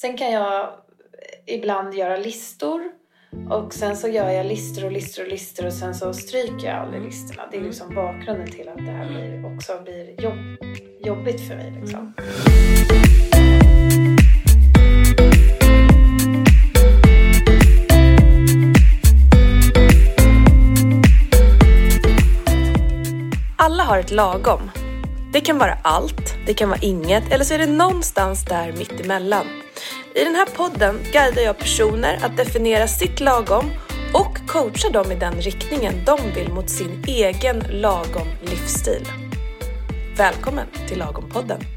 Sen kan jag ibland göra listor och sen så gör jag listor och listor och listor och sen så stryker jag aldrig listorna. Det är liksom bakgrunden till att det här blir, också blir jobb, jobbigt för mig. Liksom. Alla har ett lagom. Det kan vara allt, det kan vara inget eller så är det någonstans där mittemellan. I den här podden guidar jag personer att definiera sitt lagom och coachar dem i den riktningen de vill mot sin egen lagom livsstil. Välkommen till Lagom-podden!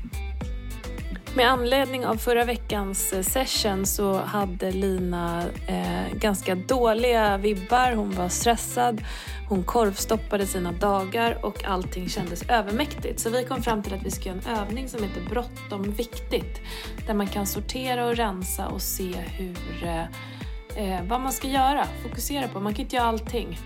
Med anledning av förra veckans eh, session så hade Lina eh, ganska dåliga vibbar. Hon var stressad, hon korvstoppade sina dagar och allting kändes övermäktigt. Så vi kom fram till att vi ska göra en övning som heter Bråttom viktigt. Där man kan sortera och rensa och se hur, eh, eh vad man ska göra, fokusera på. Man kan inte göra allting.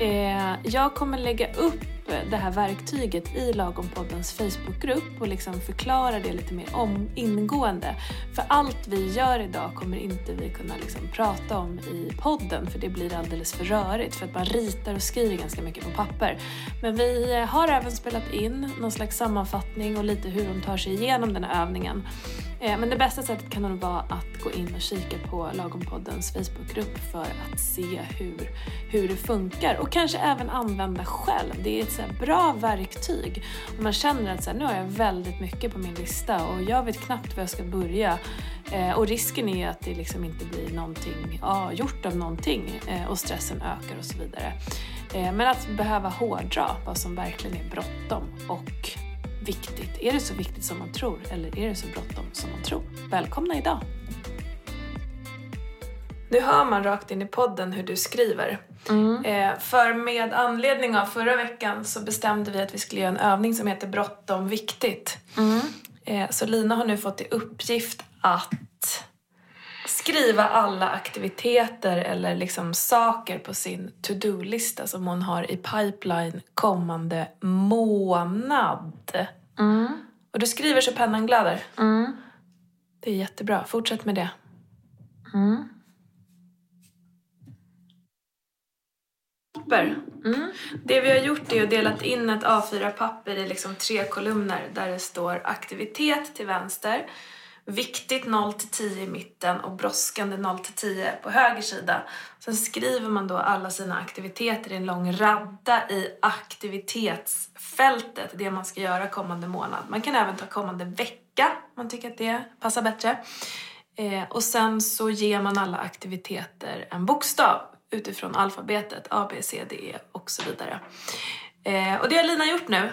Eh, jag kommer lägga upp det här verktyget i Lagompoddens Facebookgrupp och liksom förklara det lite mer om, ingående. För allt vi gör idag kommer inte vi kunna liksom prata om i podden för det blir alldeles för rörigt för att man ritar och skriver ganska mycket på papper. Men vi eh, har även spelat in någon slags sammanfattning och lite hur de tar sig igenom den här övningen. Eh, men det bästa sättet kan nog vara att gå in och kika på Lagompoddens Facebookgrupp för att se hur, hur det funkar och kanske även använda själv. Det är ett så bra verktyg. Och man känner att så här, nu har jag väldigt mycket på min lista och jag vet knappt var jag ska börja eh, och risken är att det liksom inte blir någonting ja, gjort av någonting eh, och stressen ökar och så vidare. Eh, men att behöva hårdra vad som verkligen är bråttom och viktigt? Är det så viktigt som man tror eller är det så bråttom som man tror? Välkomna idag! Nu hör man rakt in i podden hur du skriver. Mm. Eh, för med anledning av förra veckan så bestämde vi att vi skulle göra en övning som heter Bråttom viktigt. Mm. Eh, så Lina har nu fått i uppgift att skriva alla aktiviteter eller liksom saker på sin to-do-lista som hon har i pipeline kommande månad. Mm. Och du skriver så pennan glöder. Mm. Det är jättebra. Fortsätt med det. Mm. Mm. Det vi har gjort är att delat in ett A4-papper i liksom tre kolumner där det står aktivitet till vänster, viktigt 0 till 10 i mitten och brådskande 0 till 10 på höger sida. Sen skriver man då alla sina aktiviteter i en lång radda i aktivitetsfältet, det man ska göra kommande månad. Man kan även ta kommande vecka om man tycker att det passar bättre. Eh, och sen så ger man alla aktiviteter en bokstav utifrån alfabetet, A, B, C, D, E och så vidare. Eh, och det har Lina gjort nu.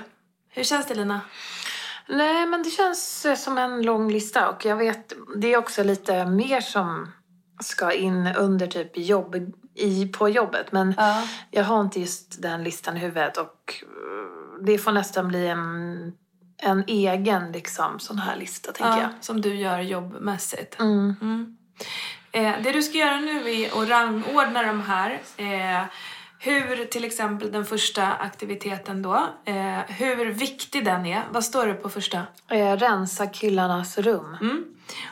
Hur känns det Lina? Nej, men det känns eh, som en lång lista och jag vet, det är också lite mer som ska in under typ jobb, i, på jobbet. Men ja. jag har inte just den listan i huvudet och eh, det får nästan bli en, en egen liksom, sån här lista, tänker ja, jag. Som du gör jobbmässigt. Mm. Mm. Eh, det du ska göra nu är att rangordna de här. Eh, hur till exempel den första aktiviteten då, eh, hur viktig den är. Vad står det på första? Eh, rensa killarnas rum. Mm.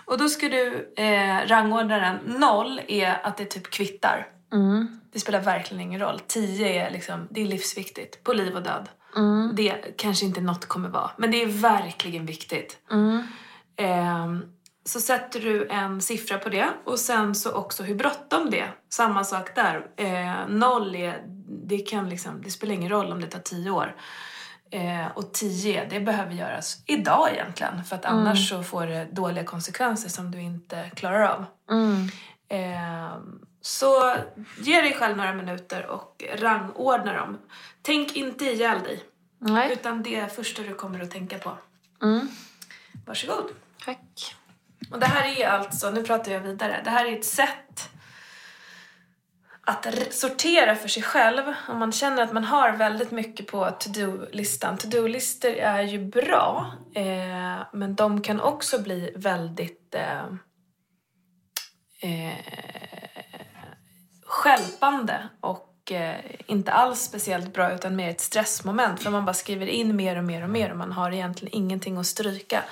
Och då ska du eh, rangordna den. Noll är att det typ kvittar. Mm. Det spelar verkligen ingen roll. Tio är liksom, det är livsviktigt. På liv och död. Mm. Det kanske inte något kommer vara. Men det är verkligen viktigt. Mm. Så sätter du en siffra på det och sen så också hur bråttom det är. Samma sak där. Eh, noll är, det kan liksom, det spelar ingen roll om det tar tio år. Eh, och tio, det behöver göras idag egentligen för att mm. annars så får det dåliga konsekvenser som du inte klarar av. Mm. Eh, så ge dig själv några minuter och rangordna dem. Tänk inte ihjäl dig. Nej. Utan det är första du kommer att tänka på. Mm. Varsågod. Tack. Och det här är alltså, nu pratar jag vidare, det här är ett sätt att sortera för sig själv om man känner att man har väldigt mycket på to-do-listan. To-do-listor är ju bra, eh, men de kan också bli väldigt eh, eh, skälpande och och eh, inte alls speciellt bra utan mer ett stressmoment för man bara skriver in mer och mer och mer och man har egentligen ingenting att stryka.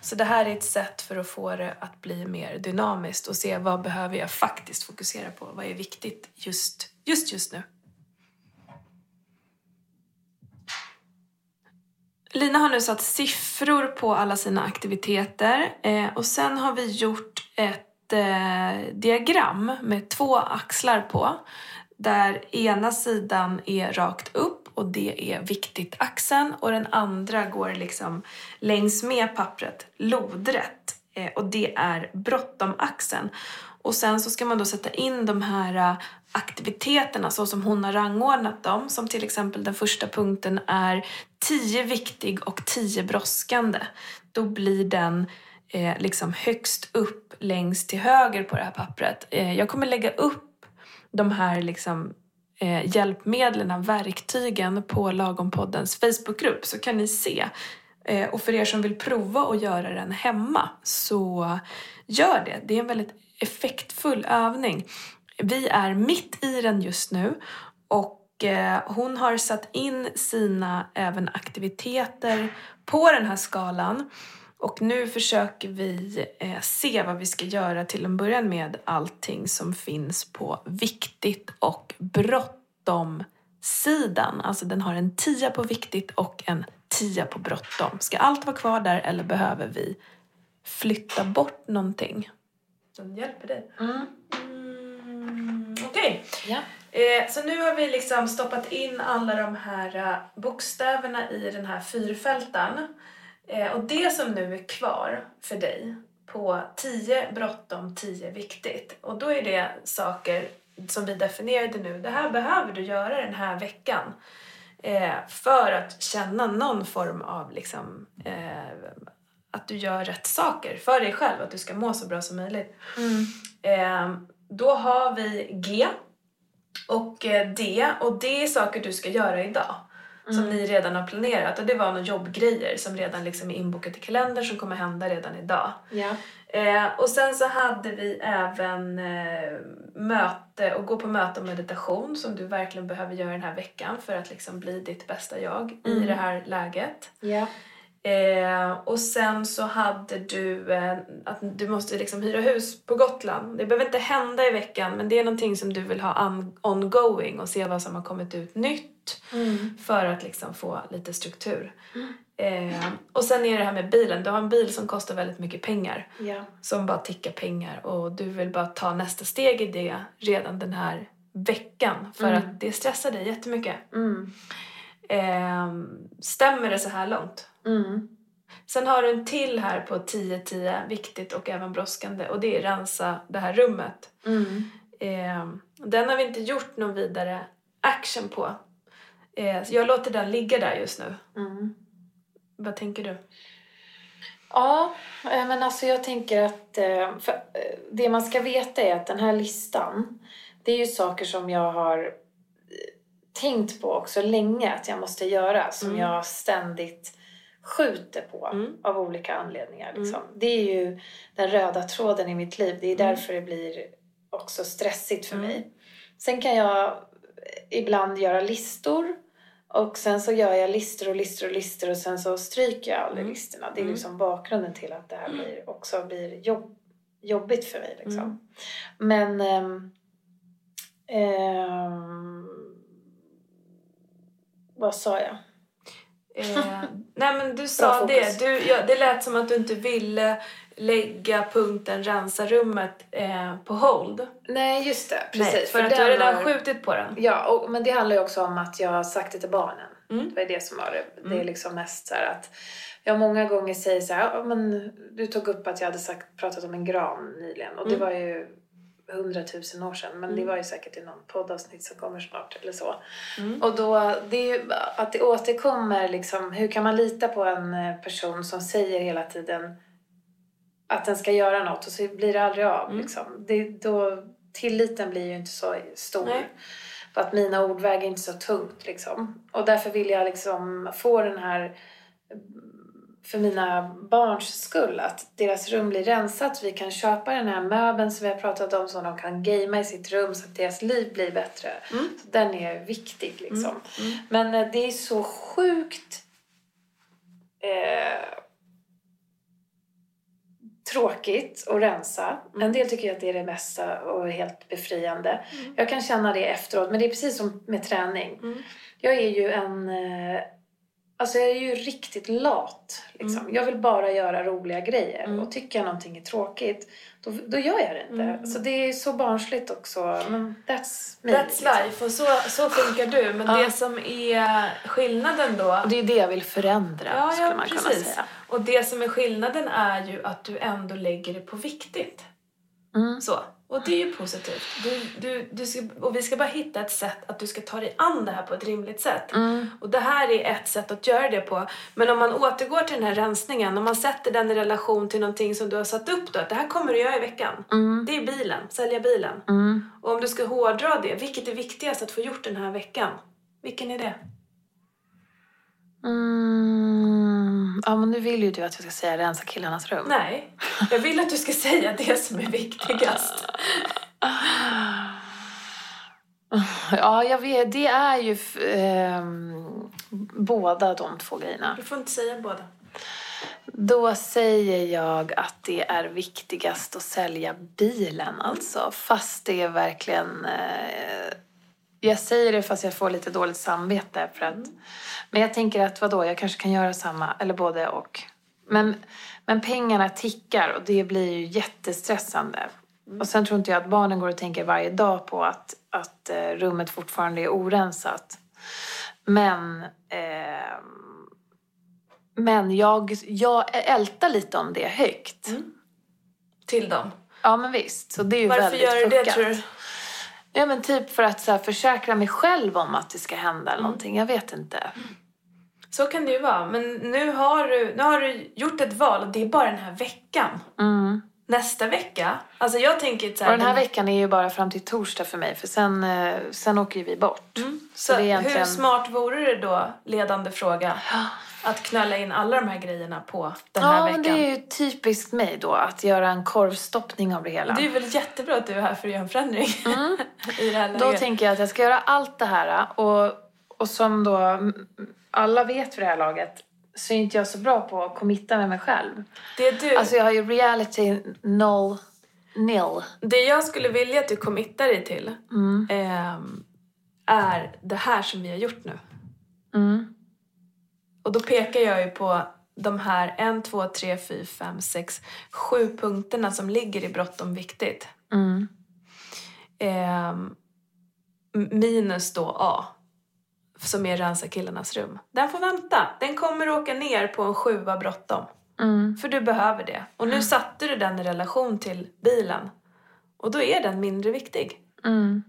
Så det här är ett sätt för att få det att bli mer dynamiskt och se vad behöver jag faktiskt fokusera på, vad är viktigt just just, just nu. Lina har nu satt siffror på alla sina aktiviteter eh, och sen har vi gjort ett eh, diagram med två axlar på där ena sidan är rakt upp och det är viktigt-axeln och den andra går liksom längs med pappret lodrätt eh, och det är bråttom-axeln. Och sen så ska man då sätta in de här eh, aktiviteterna så som hon har rangordnat dem. Som till exempel den första punkten är 10 viktig och 10 brådskande. Då blir den eh, liksom högst upp längst till höger på det här pappret. Eh, jag kommer lägga upp de här liksom, eh, hjälpmedlen, verktygen på Lagompoddens Facebookgrupp så kan ni se. Eh, och för er som vill prova att göra den hemma så gör det. Det är en väldigt effektfull övning. Vi är mitt i den just nu och eh, hon har satt in sina även aktiviteter på den här skalan. Och nu försöker vi eh, se vad vi ska göra till en början med allting som finns på viktigt och bråttom sidan. Alltså den har en tia på viktigt och en tia på bråttom. Ska allt vara kvar där eller behöver vi flytta bort någonting? Den hjälper dig. Mm. Mm, Okej. Okay. Ja. Eh, så nu har vi liksom stoppat in alla de här uh, bokstäverna i den här fyrfältan. Eh, och det som nu är kvar för dig på 10 bråttom, 10 viktigt. Och då är det saker som vi definierade nu. Det här behöver du göra den här veckan. Eh, för att känna någon form av liksom, eh, att du gör rätt saker för dig själv, att du ska må så bra som möjligt. Mm. Då har vi G och D och det är saker du ska göra idag. Mm. Som ni redan har planerat och det var några jobbgrejer som redan liksom är inbokat i kalendern som kommer hända redan idag. Ja. Eh, och sen så hade vi även eh, möte och gå på möte och meditation som du verkligen behöver göra den här veckan för att liksom bli ditt bästa jag mm. i det här läget. Ja. Eh, och sen så hade du eh, att du måste liksom hyra hus på Gotland. Det behöver inte hända i veckan men det är någonting som du vill ha on ongoing och se vad som har kommit ut nytt mm. för att liksom få lite struktur. Mm. Eh, och sen är det här med bilen. Du har en bil som kostar väldigt mycket pengar. Ja. Som bara tickar pengar och du vill bara ta nästa steg i det redan den här veckan för mm. att det stressar dig jättemycket. Mm. Eh, stämmer det så här långt? Mm. Sen har du en till här på 10-10, viktigt och även brådskande och det är rensa det här rummet. Mm. Eh, den har vi inte gjort någon vidare action på. Eh, jag låter den ligga där just nu. Mm. Vad tänker du? Ja, eh, men alltså jag tänker att eh, det man ska veta är att den här listan, det är ju saker som jag har tänkt på också länge att jag måste göra, som mm. jag ständigt skjuter på mm. av olika anledningar. Liksom. Mm. Det är ju den röda tråden i mitt liv. Det är mm. därför det blir också stressigt för mm. mig. Sen kan jag ibland göra listor och sen så gör jag listor och listor och listor och sen så stryker jag alla mm. listorna. Det är liksom bakgrunden till att det här blir, också blir jobb, jobbigt för mig. Liksom. Men ähm, ähm, vad sa jag? Eh, nej men du sa det. Du, ja, det lät som att du inte ville lägga punkten rensa rummet eh, på hold. Nej, just det. Precis. Nej, för, för att du har redan har... skjutit på den. Ja, och, men det handlar ju också om att jag har sagt det till barnen. Mm. Det var det som var det. Det är mm. liksom mest så att jag många gånger säger så här, men du tog upp att jag hade sagt, pratat om en gran nyligen och mm. det var ju hundratusen år sedan. Men mm. det var ju säkert i någon poddavsnitt som kommer snart eller så. Mm. Och då, det är att det återkommer liksom, hur kan man lita på en eh, person som säger hela tiden att den ska göra något och så blir det aldrig av. Mm. Liksom. Det, då, tilliten blir ju inte så stor. Nej. För att mina ord väger inte så tungt liksom. Och därför vill jag liksom få den här för mina barns skull att deras rum blir rensat. Vi kan köpa den här möbeln som vi har pratat om så de kan gamea i sitt rum så att deras liv blir bättre. Mm. Den är viktig liksom. Men eh, det är så sjukt eh, tråkigt att rensa. En del tycker att det är det bästa och helt befriande. Jag kan känna det efteråt, men det är precis som med träning. Mm. Jag är ju en... Alltså jag är ju riktigt lat. Liksom. Jag vill bara göra roliga grejer. Och tycker jag någonting är tråkigt, då, då gör jag det inte. Så det är så barnsligt också. Men that's me. That's liksom. life och så, så funkar du. Men Ja. det som är skillnaden då... Och det är det jag vill förändra, Ja, skulle ja man kunna precis. säga. Och det som är skillnaden är ju att du ändå lägger det på viktigt. Mm. Så. Och det är ju positivt. Du, du, du ska, och vi ska bara hitta ett sätt att du ska ta dig an det här på ett rimligt sätt. Mm. Och det här är ett sätt att göra det på. Men om man återgår till den här rensningen, om man sätter den i relation till någonting som du har satt upp då, att det här kommer du göra i veckan. Mm. Det är bilen, sälja bilen. Mm. Och om du ska hårdra det, vilket är viktigast att få gjort den här veckan? Vilken är det? Mm. Ja, men nu vill ju du att jag ska säga rensa killarnas rum. Nej, jag vill att du ska säga det som är viktigast. Ja, jag vet. Det är ju ehm, båda de två grejerna. Du får inte säga båda. Då säger jag att det är viktigast att sälja bilen alltså. Fast det är verkligen... Eh, jag säger det fast jag får lite dåligt samvete. För att, Men jag tänker att vadå, jag kanske kan göra samma, eller både och. Men, men pengarna tickar och det blir ju jättestressande. Och sen tror inte jag att barnen går och tänker varje dag på att, att eh, rummet fortfarande är orensat. Men... ehm, men jag, jag ältar lite om det högt. Till dem. Ja, men visst. Så det är ju Varför väldigt gör du det tror du? Ja, men typ för att så här, försäkra mig själv om att det ska hända eller någonting. Jag vet inte. Så kan det ju vara. Men nu har du, nu har du gjort ett val och det är bara den här veckan. Mm. Nästa vecka, alltså jag tänker så Och här, den här veckan är ju bara fram till torsdag för mig. För sen, eh, sen åker ju vi bort. Mm. Så, Så egentligen... hur smart vore det då, ledande fråga, att knölla in alla de här grejerna på den här Ja, veckan? men det är ju typiskt mig då att göra en korvstoppning av det hela. Det är väl jättebra att du är här för att göra en förändring i det här Mm. Då tänker jag att jag ska göra allt det här och, och som då mm, alla vet för det här laget så är inte jag så bra på att committa med mig själv. Det, du, Alltså jag har ju reality noll nil. det jag skulle vilja att du committar dig till Mm. ehm, är det här som vi har gjort nu. Mm. Och då pekar jag ju på de här 1, 2, 3, 4, 5, 6, 7 punkterna som ligger i bråttom viktigt. Mm. Ehm, minus då A, som är rensa killarnas rum. Den får vänta. Den kommer åka ner på en sjua bråttom. Mm. För du behöver det. Och nu satte du den i relation till bilen. Och då är den mindre viktig. Mm.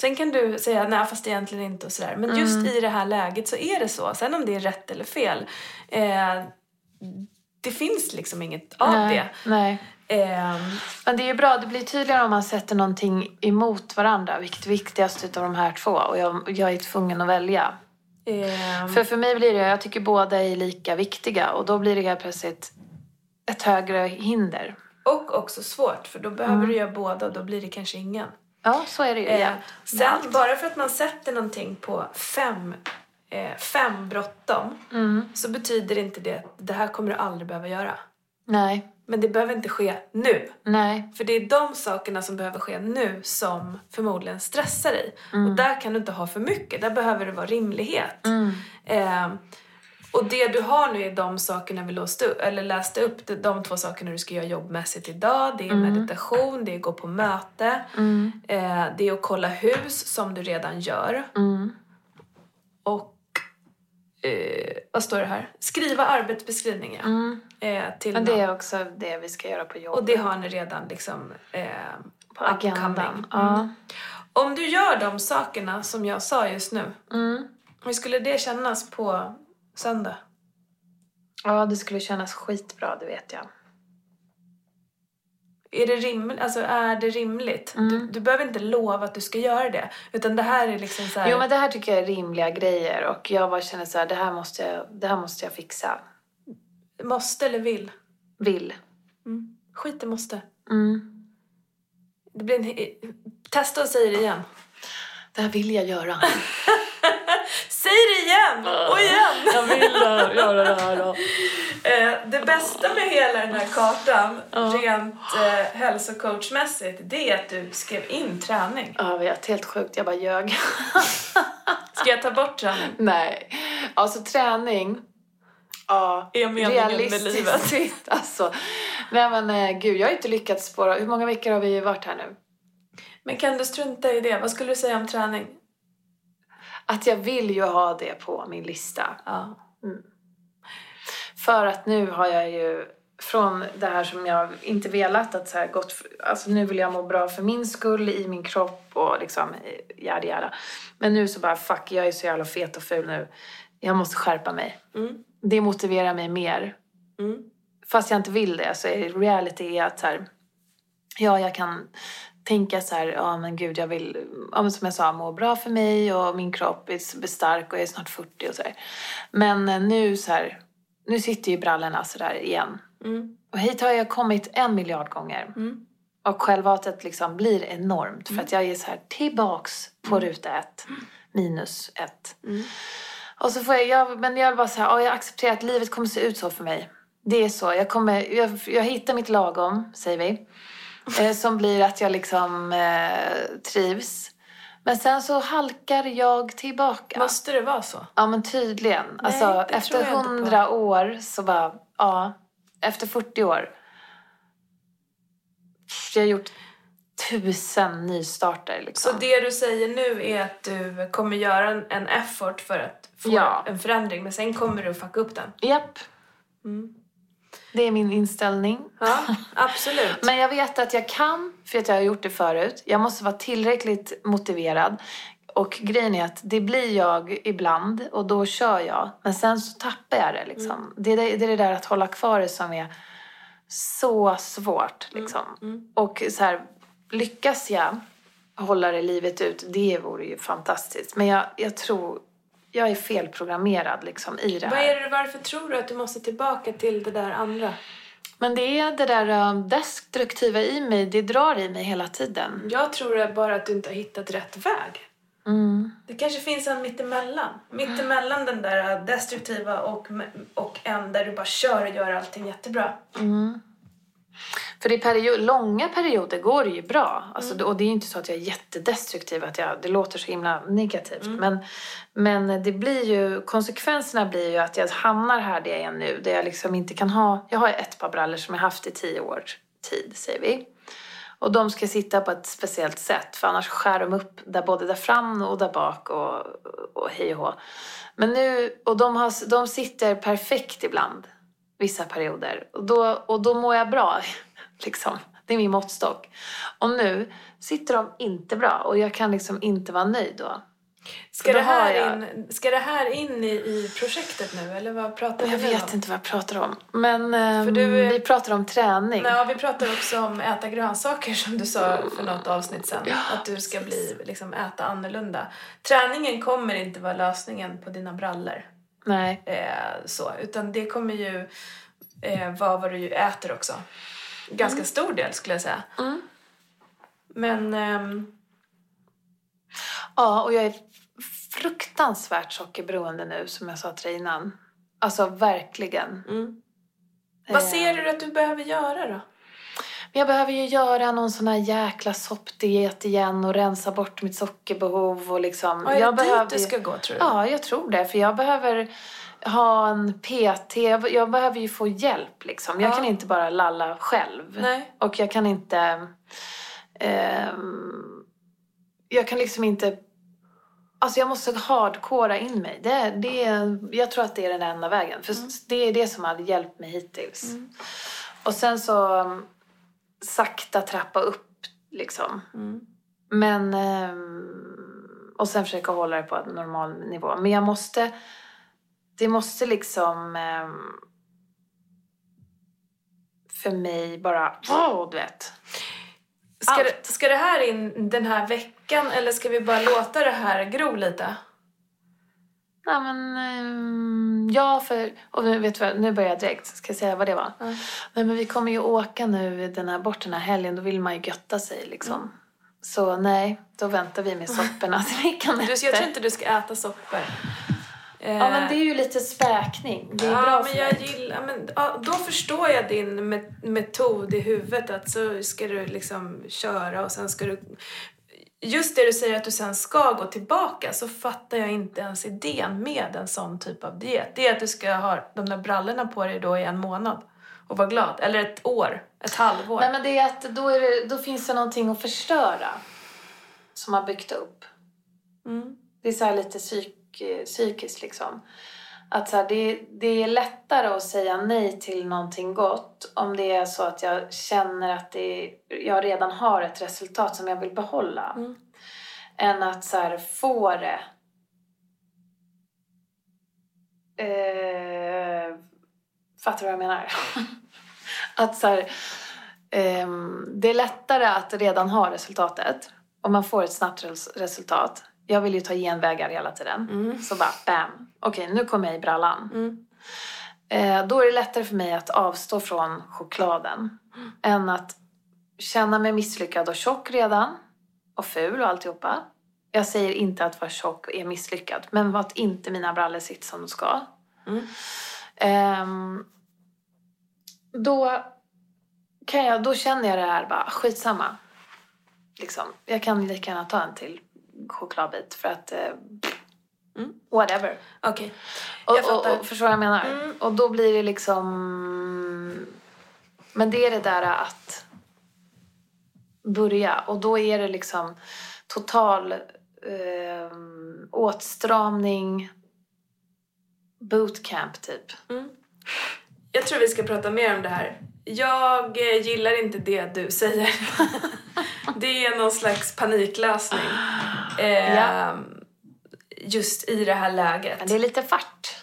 Sen kan du säga nej fast egentligen inte och sådär. Men just i det här läget så är det så. Sen om det är rätt eller fel. Eh, det finns liksom inget av nej, det. Nej. Ehm, Men det är ju bra, det blir tydligare om man sätter någonting emot varandra. Vilket är viktigast utav de här två? Och jag, jag är tvungen att välja. ehm, För för mig blir det, jag tycker båda är lika viktiga. Och då blir det helt plötsligt ett högre hinder. och också svårt för då behöver du göra båda och då blir det kanske ingen. Ja, så är det ju. Eh, sen bara för att man sätter någonting på fem, eh, fem bråttom Mm. så betyder inte det att det här kommer du aldrig behöva göra. Nej, Men det behöver inte ske nu. nej. För det är de sakerna som behöver ske nu som förmodligen stressar dig. Och där kan du inte ha för mycket. Där behöver det vara rimlighet. Mm. Eh, och det du har nu är de sakerna vi låste upp, eller läste upp. De två sakerna du ska göra jobbmässigt idag. Det är meditation, det är gå på möte. Mm. Eh, det är att kolla hus som du redan gör. Mm. Och eh, vad står det här? Skriva arbetsbeskrivningar. Mm. Eh, till Men det är också det vi ska göra på jobbet. Och det har ni redan liksom eh, på agendan. Ja. Om du gör de sakerna som jag sa just nu, Mm. hur skulle det kännas på söndag? ja, det skulle kännas skitbra, det vet jag. Är det, rim, alltså, är det rimligt? Mm. Du, du behöver inte lova att du ska göra det. Utan det här är liksom så här, Jo, men det här tycker jag är rimliga grejer och jag bara känner så här, det här måste jag, det här måste jag fixa. måste eller vill? Vill. Mm. Skit i måste. Mm. Det blir en... Testa och säg det igen. Det här vill jag göra. Säg det igen! Och igen! Jag vill göra det här då. Eh, det bästa med hela den här kartan, rent eh, hälsocoachmässigt, det är att du skrev in träning. Jag vet, helt sjukt. Jag bara ljög. Ska jag ta bort träning? Nej. Alltså träning. Ja, Är meningen med livet. Alltså. Nej men eh, gud, jag har inte lyckats spåra. Hur många veckor har vi varit här nu? Men kan du strunta i det? Vad skulle du säga om träning? Att jag vill ju ha det på min lista. Ja. För att nu har jag ju från det här som jag inte velat att så här gått, alltså nu vill jag må bra för min skull i min kropp och liksom yada yada. Men nu så bara fuck, jag är så jävla fet och ful nu. Jag måste skärpa mig. Mm. Det motiverar mig mer. Mm. Fast jag inte vill det så är reality är att så här, ja jag kan tänka så här, ja men gud jag vill, ja, men som jag sa, må bra för mig och min kropp är stark och jag är snart 40 och så här. Men eh, nu så här, nu sitter ju brallorna så där igen. Mm. Och hit har jag kommit en miljard gånger. Mm. Och självhatet liksom blir enormt för att jag är så här tillbaks på ruta ett, minus ett. Mm. Och så får jag, jag men jag vill bara så här, ja, jag accepterar att livet kommer se ut så för mig. Det är så. Jag, kommer, jag, jag hittar mitt lagom, säger vi. Eh, som blir att jag liksom eh, trivs. Men sen så halkar jag tillbaka. Måste det vara så? Ja men tydligen. Nej, alltså efter hundra år så bara, ja. Efter 40 år. Jag har gjort tusen nystarter liksom. Så det du säger nu är att du kommer göra en, effort för att få Ja. en förändring, men sen kommer du fucka upp den? Japp. Mm. Det är min inställning. Ja, absolut. Men jag vet att jag kan, för att jag har gjort det förut. Jag måste vara tillräckligt motiverad. Och grejen är att det blir jag ibland och då kör jag. Men sen så tappar jag det liksom. Det, är det, det är det där att hålla kvar det som är så svårt liksom. mm. Och så här, lyckas jag hålla det livet ut, det vore ju fantastiskt. Men jag, jag tror, jag är felprogrammerad liksom i det Vad här. är det, varför tror du att du måste tillbaka till det där andra? Men det är det där um, destruktiva i mig, det drar i mig hela tiden. Jag tror bara att du inte har hittat rätt väg. Mm. Det kanske finns en mittemellan. Mittemellan den där destruktiva och, och en där du bara kör och gör allting jättebra. För i period, långa perioder går det ju bra. Alltså, Och det är ju inte så att jag är jättedestruktiv, att jag, det låter så himla negativt. Men, men det blir ju, konsekvenserna blir ju att jag hamnar här där jag är nu. Där jag liksom inte kan ha, jag har ett par brallor som jag haft i tio års tid, säger vi. Och de ska sitta på ett speciellt sätt, för annars skär de upp där, både där fram och där bak och, och hej och hå. Men nu, och de, har, de sitter perfekt ibland, vissa perioder. Och då, och då mår jag bra, liksom. Det är min måttstock. Och nu sitter de inte bra och jag kan liksom inte vara nöjd då. Ska det, här jag- in, ska det här in i, i projektet nu eller vad pratar vi Jag nu vet om? inte vad jag pratar om. Men För du vi pratar om träning. Ja, vi pratar också om äta grönsaker som du sa för något avsnitt sen. att du ska bli, liksom, äta annorlunda. Träningen kommer inte vara lösningen på dina brallor. Nej. Eh, så, utan det kommer ju eh, vara vad du äter också. Ganska stor del skulle jag säga. Mm. Men ehm, Ja, och jag är fruktansvärt sockerberoende nu som jag sa till dig innan. Alltså verkligen. mm. vad ser du att du behöver göra då? Jag behöver ju göra någon sån här jäkla soppdiet igen och rensa bort mitt sockerbehov och liksom. Ja, är jag det dit behöver du ska gå tror du? Ja, jag tror det. För jag behöver ha en PT. Jag, jag behöver ju få hjälp liksom. Jag Ja. kan inte bara lalla själv. Nej. Och jag kan inte... ehm, jag kan liksom inte... Alltså jag måste hardcora in mig. Det, det, jag tror att det är den enda vägen. För det är det som hade hjälpt mig hittills. Och sen så sakta trappa upp liksom. Mm. Men... ehm, och sen försöka hålla det på en normal nivå. Men jag måste... Det måste liksom... ehm, för mig bara... Wow, du vet. Ska Allt. det, ska det här in den här veckan eller ska vi bara låta det här gro lite? Nej men, um, ja för, och nu, vet vad, nu börjar jag direkt, ska jag säga vad det var? Mm. Nej men vi kommer ju åka nu den här, bort den här helgen, då vill man ju götta sig liksom. Mm. Så nej, då väntar vi med sopporna till veckan efter. Jag tror inte du ska äta soppor. Ja men det är ju lite späkning. Det är ja, bra men jag gillar, men ja, då förstår jag din metod i huvudet att så ska du liksom köra och sen ska du just det du säger att du sen ska gå tillbaka så fattar jag inte ens idén med en sån typ av diet. Det är att du ska ha de där brallorna på dig då i en månad och vara glad. Eller ett år, ett halvår. Nej men det är att då, är det, då finns det någonting att förstöra som har byggt upp. Mm. Det är så lite psyk, psykiskt liksom. Att så här, det, det är lättare att säga nej till någonting gott om det är så att jag känner att det, jag redan har ett resultat som jag vill behålla. Mm. Än att så här, få det. Eh, fattar du vad jag menar? att så här, eh, det är lättare att redan ha resultatet om man får ett snabbt resultat jag vill ju ta genvägar hela tiden. Mm. Så bara bam, okej okay, nu kommer jag i brallan. Mm. Eh, då är det lättare för mig att avstå från chokladen mm. än att känna mig misslyckad och tjock redan och ful och alltihopa. Jag säger inte att vara tjock är misslyckad, men att inte mina brallor sitter som de ska. Eh, då, kan jag, då känner jag det här bara, skitsamma. Liksom, jag kan lika gärna ta en till chokladbit för att eh, mm. whatever. Okej. Okay. Och, och, och, förstår vad jag menar? Mm. Och då blir det liksom... Men det är det där att börja och då är det liksom total eh, åtstramning, bootcamp typ. Mm. Jag tror vi ska prata mer om det här. Jag eh, gillar inte det du säger. det är någon slags paniklösning. Eh, ja. Just i det här läget. Men det är lite fart.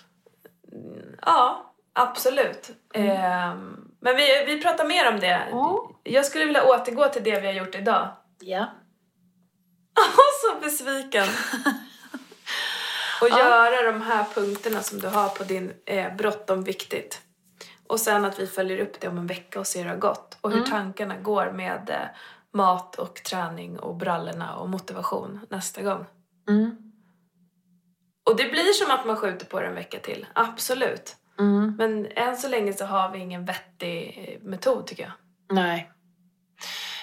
Ja, absolut. Mm. Eh, men vi, vi pratar mer om det. Mm. Jag skulle vilja återgå till det vi har gjort idag. Ja. så besviken. Och ja. göra de här punkterna som du har på din eh, bråttom viktigt. Och sen att vi följer upp det om en vecka och ser hur det har gått. Och hur mm. tankarna går med eh, mat och träning och brallorna och motivation nästa gång. Mm. Och det blir som att man skjuter på det en vecka till, absolut. Mm. Men än så länge så har vi ingen vettig metod tycker jag. Nej.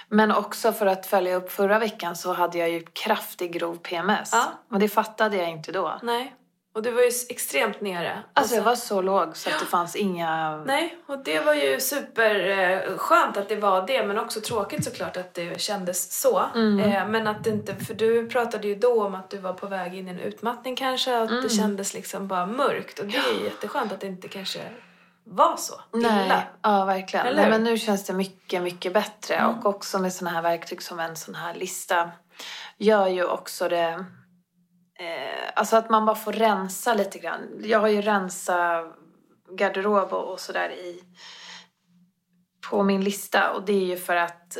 Men också för att följa upp förra veckan så hade jag ju kraftig grov PMS. Ja. Och det fattade jag inte då. Nej. Och du var ju extremt nere. Alltså jag var så låg så att det fanns inga... Nej, och det var ju superskönt att det var det men också tråkigt såklart att det kändes så. Mm. Eh, men att det inte, för du pratade ju då om att du var på väg in i en utmattning kanske, att mm. det kändes liksom bara mörkt och det är jätteskönt att det inte kanske var så illa. Nej, ja verkligen. Nej, men nu känns det mycket, mycket bättre mm. och också med sådana här verktyg som en sån här lista gör ju också det Eh, alltså att man bara får rensa lite grann. Jag har ju rensat garderob och, och sådär i på min lista och det är ju för att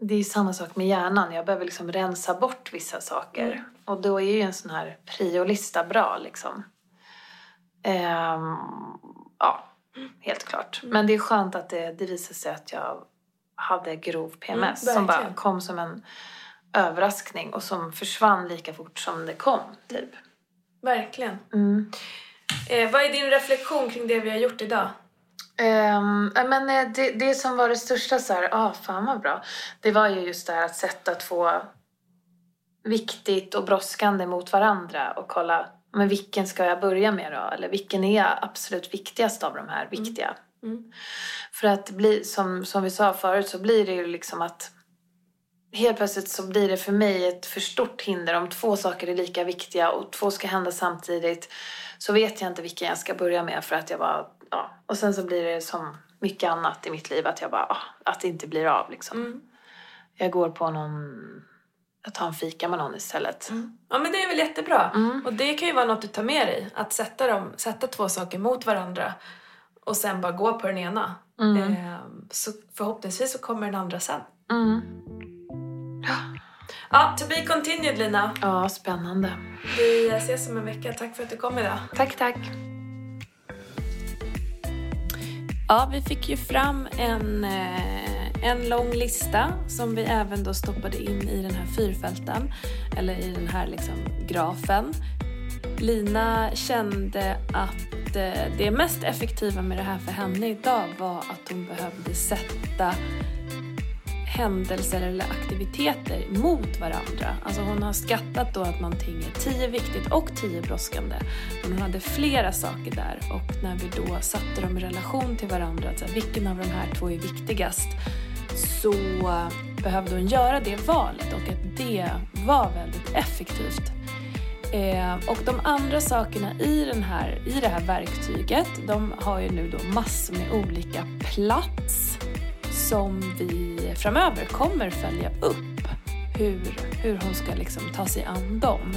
det är samma sak med hjärnan. Jag behöver liksom rensa bort vissa saker. Mm. Och då är ju en sån här priolista bra liksom. Ehm, ja, helt klart. Mm. Men det är skönt att det, det visade sig att jag hade grov PMS mm, som bara kom som en överraskning och som försvann lika fort som det kom, typ. Verkligen. Mm. Eh, vad är din reflektion kring det vi har gjort idag? Um, men eh, det, det som var det största så här, ah, fan vad bra. Det var ju just det här att sätta två viktigt och brådskande mot varandra och kolla, men vilken ska jag börja med då? Eller vilken är absolut viktigast av de här viktiga? Mm. Mm. För att bli, som, som vi sa förut så blir det ju liksom att helt plötsligt så blir det för mig ett för stort hinder om två saker är lika viktiga och två ska hända samtidigt. Så vet jag inte vilken jag ska börja med för att jag bara, ja. Och sen så blir det som mycket annat i mitt liv att jag bara, ah, att det inte blir av liksom. Mm. Jag går på någon, jag tar en fika med någon istället. Mm. Ja men det är väl jättebra. Mm. Och det kan ju vara något du tar med dig. Att sätta, dem, sätta två saker mot varandra och sen bara gå på den ena. Mm. Eh, så förhoppningsvis så kommer den andra sen. Ja, to be continued Lina. Ja, spännande. Vi ses om en vecka. Tack för att du kom idag. Tack, tack. Ja, vi fick ju fram en, eh, en lång lista som vi även då stoppade in i den här fyrfälten, eller i den här liksom grafen. Lina kände att eh, det mest effektiva med det här för henne idag var att hon behövde sätta händelser eller aktiviteter mot varandra. Alltså hon har skattat då att någonting är tio viktigt och tio brådskande. Men hon hade flera saker där och när vi då satte dem i relation till varandra, alltså vilken av de här två är viktigast, så behövde hon göra det valet och att det var väldigt effektivt. Eh, och de andra sakerna i, den här, i det här verktyget, de har ju nu då massor med olika plats som vi framöver kommer följa upp hur, hur hon ska liksom ta sig an dem.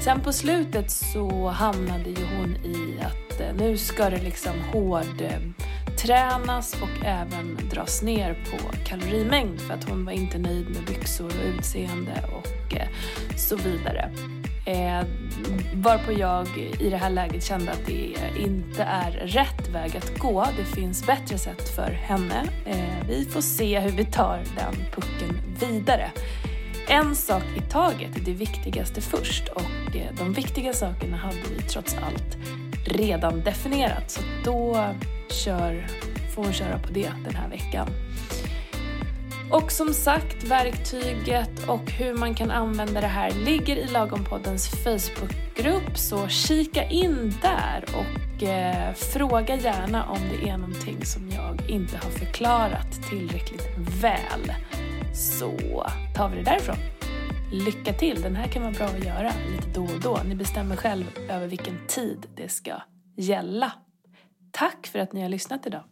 Sen på slutet så hamnade ju hon i att eh, nu ska det liksom hård tränas och även dras ner på kalorimängd för att hon var inte nöjd med byxor och utseende och eh, så vidare. Eh, varpå jag i det här läget kände att det inte är rätt väg att gå. Det finns bättre sätt för henne. Eh, vi får se hur vi tar den pucken vidare. En sak i taget, det viktigaste först och eh, de viktiga sakerna hade vi trots allt redan definierat så då kör, får hon köra på det den här veckan. Och som sagt, verktyget och hur man kan använda det här ligger i Lagompoddens Facebookgrupp så kika in där och eh, fråga gärna om det är någonting som jag inte har förklarat tillräckligt väl. Så tar vi det därifrån. Lycka till! Den här kan vara bra att göra lite då och då. Ni bestämmer själv över vilken tid det ska gälla. Tack för att ni har lyssnat idag.